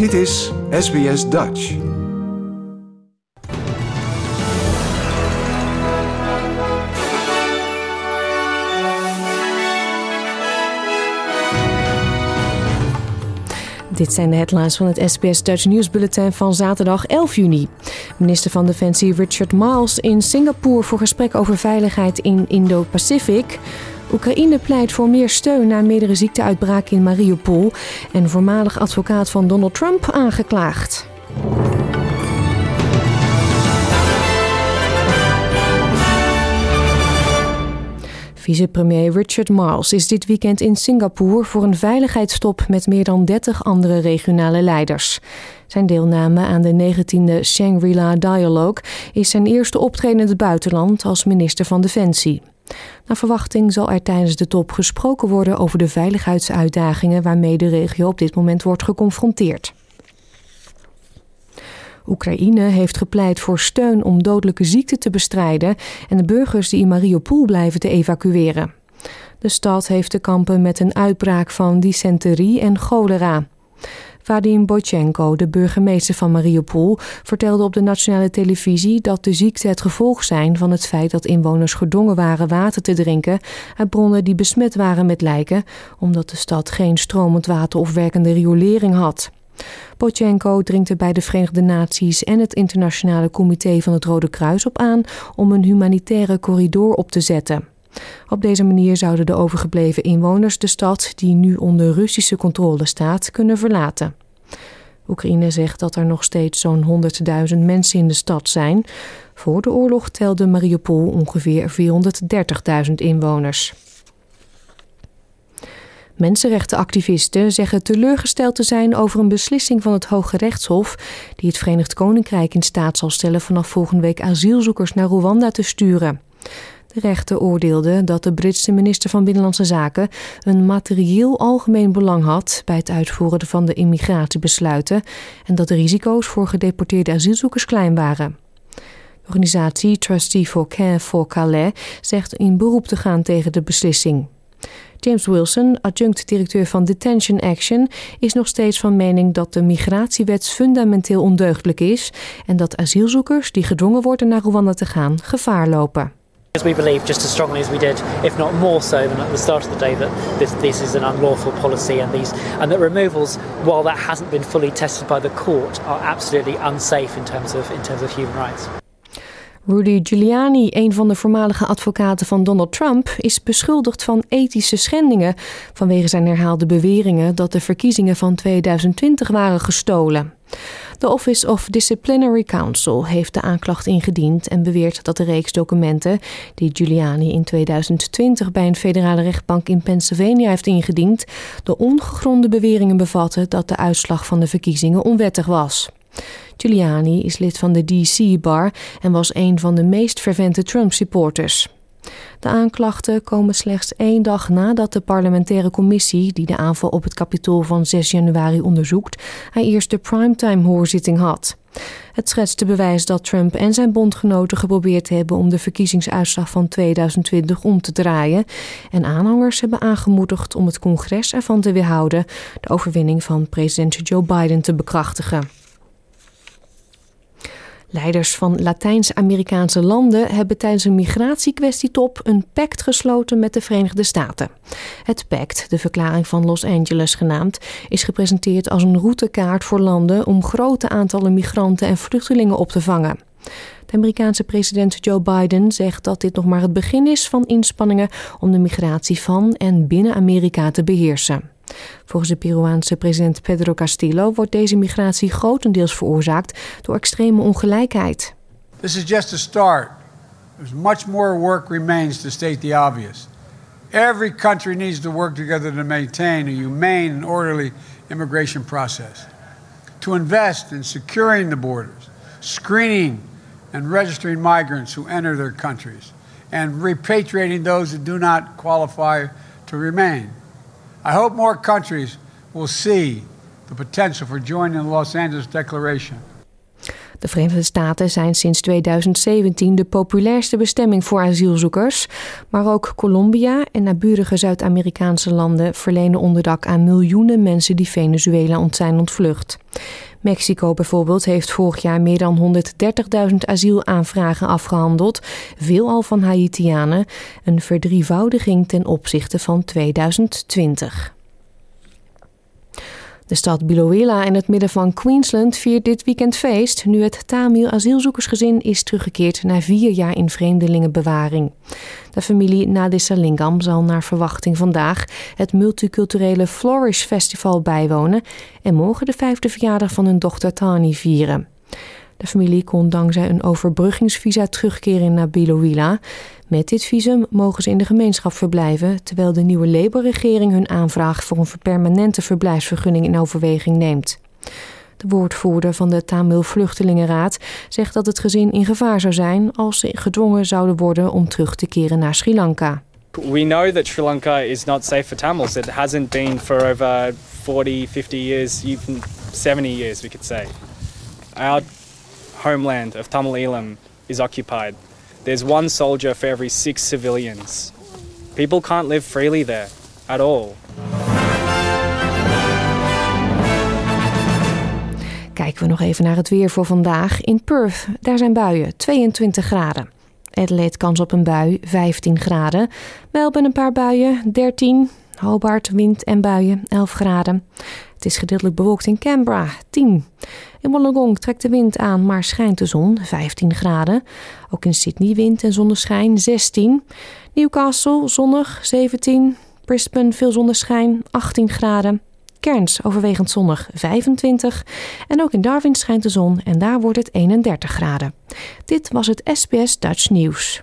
Dit is SBS Dutch. Dit zijn de headlines van het SBS Dutch Nieuwsbulletin van zaterdag 11 juni. Minister van Defensie Richard Miles in Singapore voor gesprek over veiligheid in Indo-Pacific. Oekraïne pleit voor meer steun na meerdere ziekteuitbraken in Mariupol. En voormalig advocaat van Donald Trump aangeklaagd. Vicepremier Richard Marles is dit weekend in Singapore voor een veiligheidstop met meer dan 30 andere regionale leiders. Zijn deelname aan de 19e Shangri-La Dialogue is zijn eerste optreden in het buitenland als minister van Defensie. Naar verwachting zal er tijdens de top gesproken worden over de veiligheidsuitdagingen waarmee de regio op dit moment wordt geconfronteerd. Oekraïne heeft gepleit voor steun om dodelijke ziekten te bestrijden en de burgers die in Mariupol blijven te evacueren. De stad heeft te kampen met een uitbraak van dysenterie en cholera. Vadim Boychenko, de burgemeester van Mariupol, vertelde op de nationale televisie dat de ziekte het gevolg zijn van het feit dat inwoners gedwongen waren water te drinken uit bronnen die besmet waren met lijken, omdat de stad geen stromend water of werkende riolering had. Bochenko dringt er bij de Verenigde Naties en het Internationale Comité van het Rode Kruis op aan om een humanitaire corridor op te zetten. Op deze manier zouden de overgebleven inwoners de stad, die nu onder Russische controle staat, kunnen verlaten. Oekraïne zegt dat er nog steeds zo'n 100.000 mensen in de stad zijn. Voor de oorlog telde Mariupol ongeveer 430.000 inwoners. Mensenrechtenactivisten zeggen teleurgesteld te zijn over een beslissing van het Hoge Rechtshof die het Verenigd Koninkrijk in staat zal stellen vanaf volgende week asielzoekers naar Rwanda te sturen. De rechter oordeelde dat de Britse minister van Binnenlandse Zaken een materieel algemeen belang had bij het uitvoeren van de immigratiebesluiten en dat de risico's voor gedeporteerde asielzoekers klein waren. De organisatie Trustee for Care for Calais zegt in beroep te gaan tegen de beslissing. James Wilson, adjunct-directeur van Detention Action, is nog steeds van mening dat de migratiewet fundamenteel ondeugdelijk is en dat asielzoekers die gedwongen worden naar Rwanda te gaan gevaar lopen. We believe just as strongly as we did, if not more so than at the start of the day, that this, this is an unlawful policy and these and that removals, while that hasn't been fully tested by the court, are absolutely unsafe in terms of in terms of human rights. Rudy Giuliani, een van de voormalige advocaten van Donald Trump, is beschuldigd van ethische schendingen vanwege zijn herhaalde beweringen dat de verkiezingen van 2020 waren gestolen. De Office of Disciplinary Counsel heeft de aanklacht ingediend en beweert dat de reeks documenten die Giuliani in 2020 bij een federale rechtbank in Pennsylvania heeft ingediend, de ongegronde beweringen bevatten dat de uitslag van de verkiezingen onwettig was. Giuliani is lid van de DC-bar en was een van de meest fervente Trump-supporters. De aanklachten komen slechts één dag nadat de parlementaire commissie die de aanval op het kapitool van 6 januari onderzoekt, haar eerste primetime-hoorzitting had. Het schetste bewijs dat Trump en zijn bondgenoten geprobeerd hebben om de verkiezingsuitslag van 2020 om te draaien. En aanhangers hebben aangemoedigd om het congres ervan te weerhouden de overwinning van president Joe Biden te bekrachtigen. Leiders van Latijns-Amerikaanse landen hebben tijdens een migratiekwestietop een pact gesloten met de Verenigde Staten. Het pact, de Verklaring van Los Angeles genaamd, is gepresenteerd als een routekaart voor landen om grote aantallen migranten en vluchtelingen op te vangen. De Amerikaanse president Joe Biden zegt dat dit nog maar het begin is van inspanningen om de migratie van en binnen Amerika te beheersen. Volgens de Peruaanse president Pedro Castillo wordt deze migratie grotendeels veroorzaakt door extreme ongelijkheid. This is just a start. There's much more work remains to state the obvious. Every country needs to work together to maintain a humane and orderly immigration process. To invest in securing the borders, screening and registering migrants who enter their countries, and repatriating those who do not qualify to remain. I hope more countries will see the potential for joining the Los Angeles Declaration. De Verenigde Staten zijn sinds 2017 de populairste bestemming voor asielzoekers. Maar ook Colombia en naburige Zuid-Amerikaanse landen verlenen onderdak aan miljoenen mensen die Venezuela zijn ontvlucht. Mexico bijvoorbeeld heeft vorig jaar meer dan 130.000 asielaanvragen afgehandeld, veelal van Haitianen, een verdrievoudiging ten opzichte van 2020. De stad Biloela in het midden van Queensland viert dit weekend feest nu het Tamil asielzoekersgezin is teruggekeerd na vier jaar in vreemdelingenbewaring. De familie Nadesalingam zal naar verwachting vandaag het multiculturele Flourish Festival bijwonen en morgen de vijfde verjaardag van hun dochter Tani vieren. De familie kon dankzij een overbruggingsvisa terugkeren naar Biloela. Met dit visum mogen ze in de gemeenschap verblijven, terwijl de nieuwe Labour-regering hun aanvraag voor een permanente verblijfsvergunning in overweging neemt. De woordvoerder van de Tamil Vluchtelingenraad zegt dat het gezin in gevaar zou zijn als ze gedwongen zouden worden om terug te keren naar Sri Lanka. We know that Sri Lanka is not safe for Tamils. It hasn't been for over 40, 50 years, even 70 years, we could say. Our homeland of Tamil Elam is occupied. There's one soldier for every six civilians. People can't live freely there at all. Kijken we nog even naar het weer voor vandaag. In Perth, daar zijn buien, 22 graden. Adelaide kans op een bui, 15 graden. Melbourne een paar buien, 13. Hobart, wind en buien, 11 graden. Het is gedeeltelijk bewolkt in Canberra, 10. In Wollongong trekt de wind aan, maar schijnt de zon, 15 graden. Ook in Sydney wind en zonneschijn, 16. Newcastle zonnig, 17. Brisbane veel zonneschijn, 18 graden. Cairns overwegend zonnig, 25. En ook in Darwin schijnt de zon en daar wordt het 31 graden. Dit was het SBS Dutch Nieuws.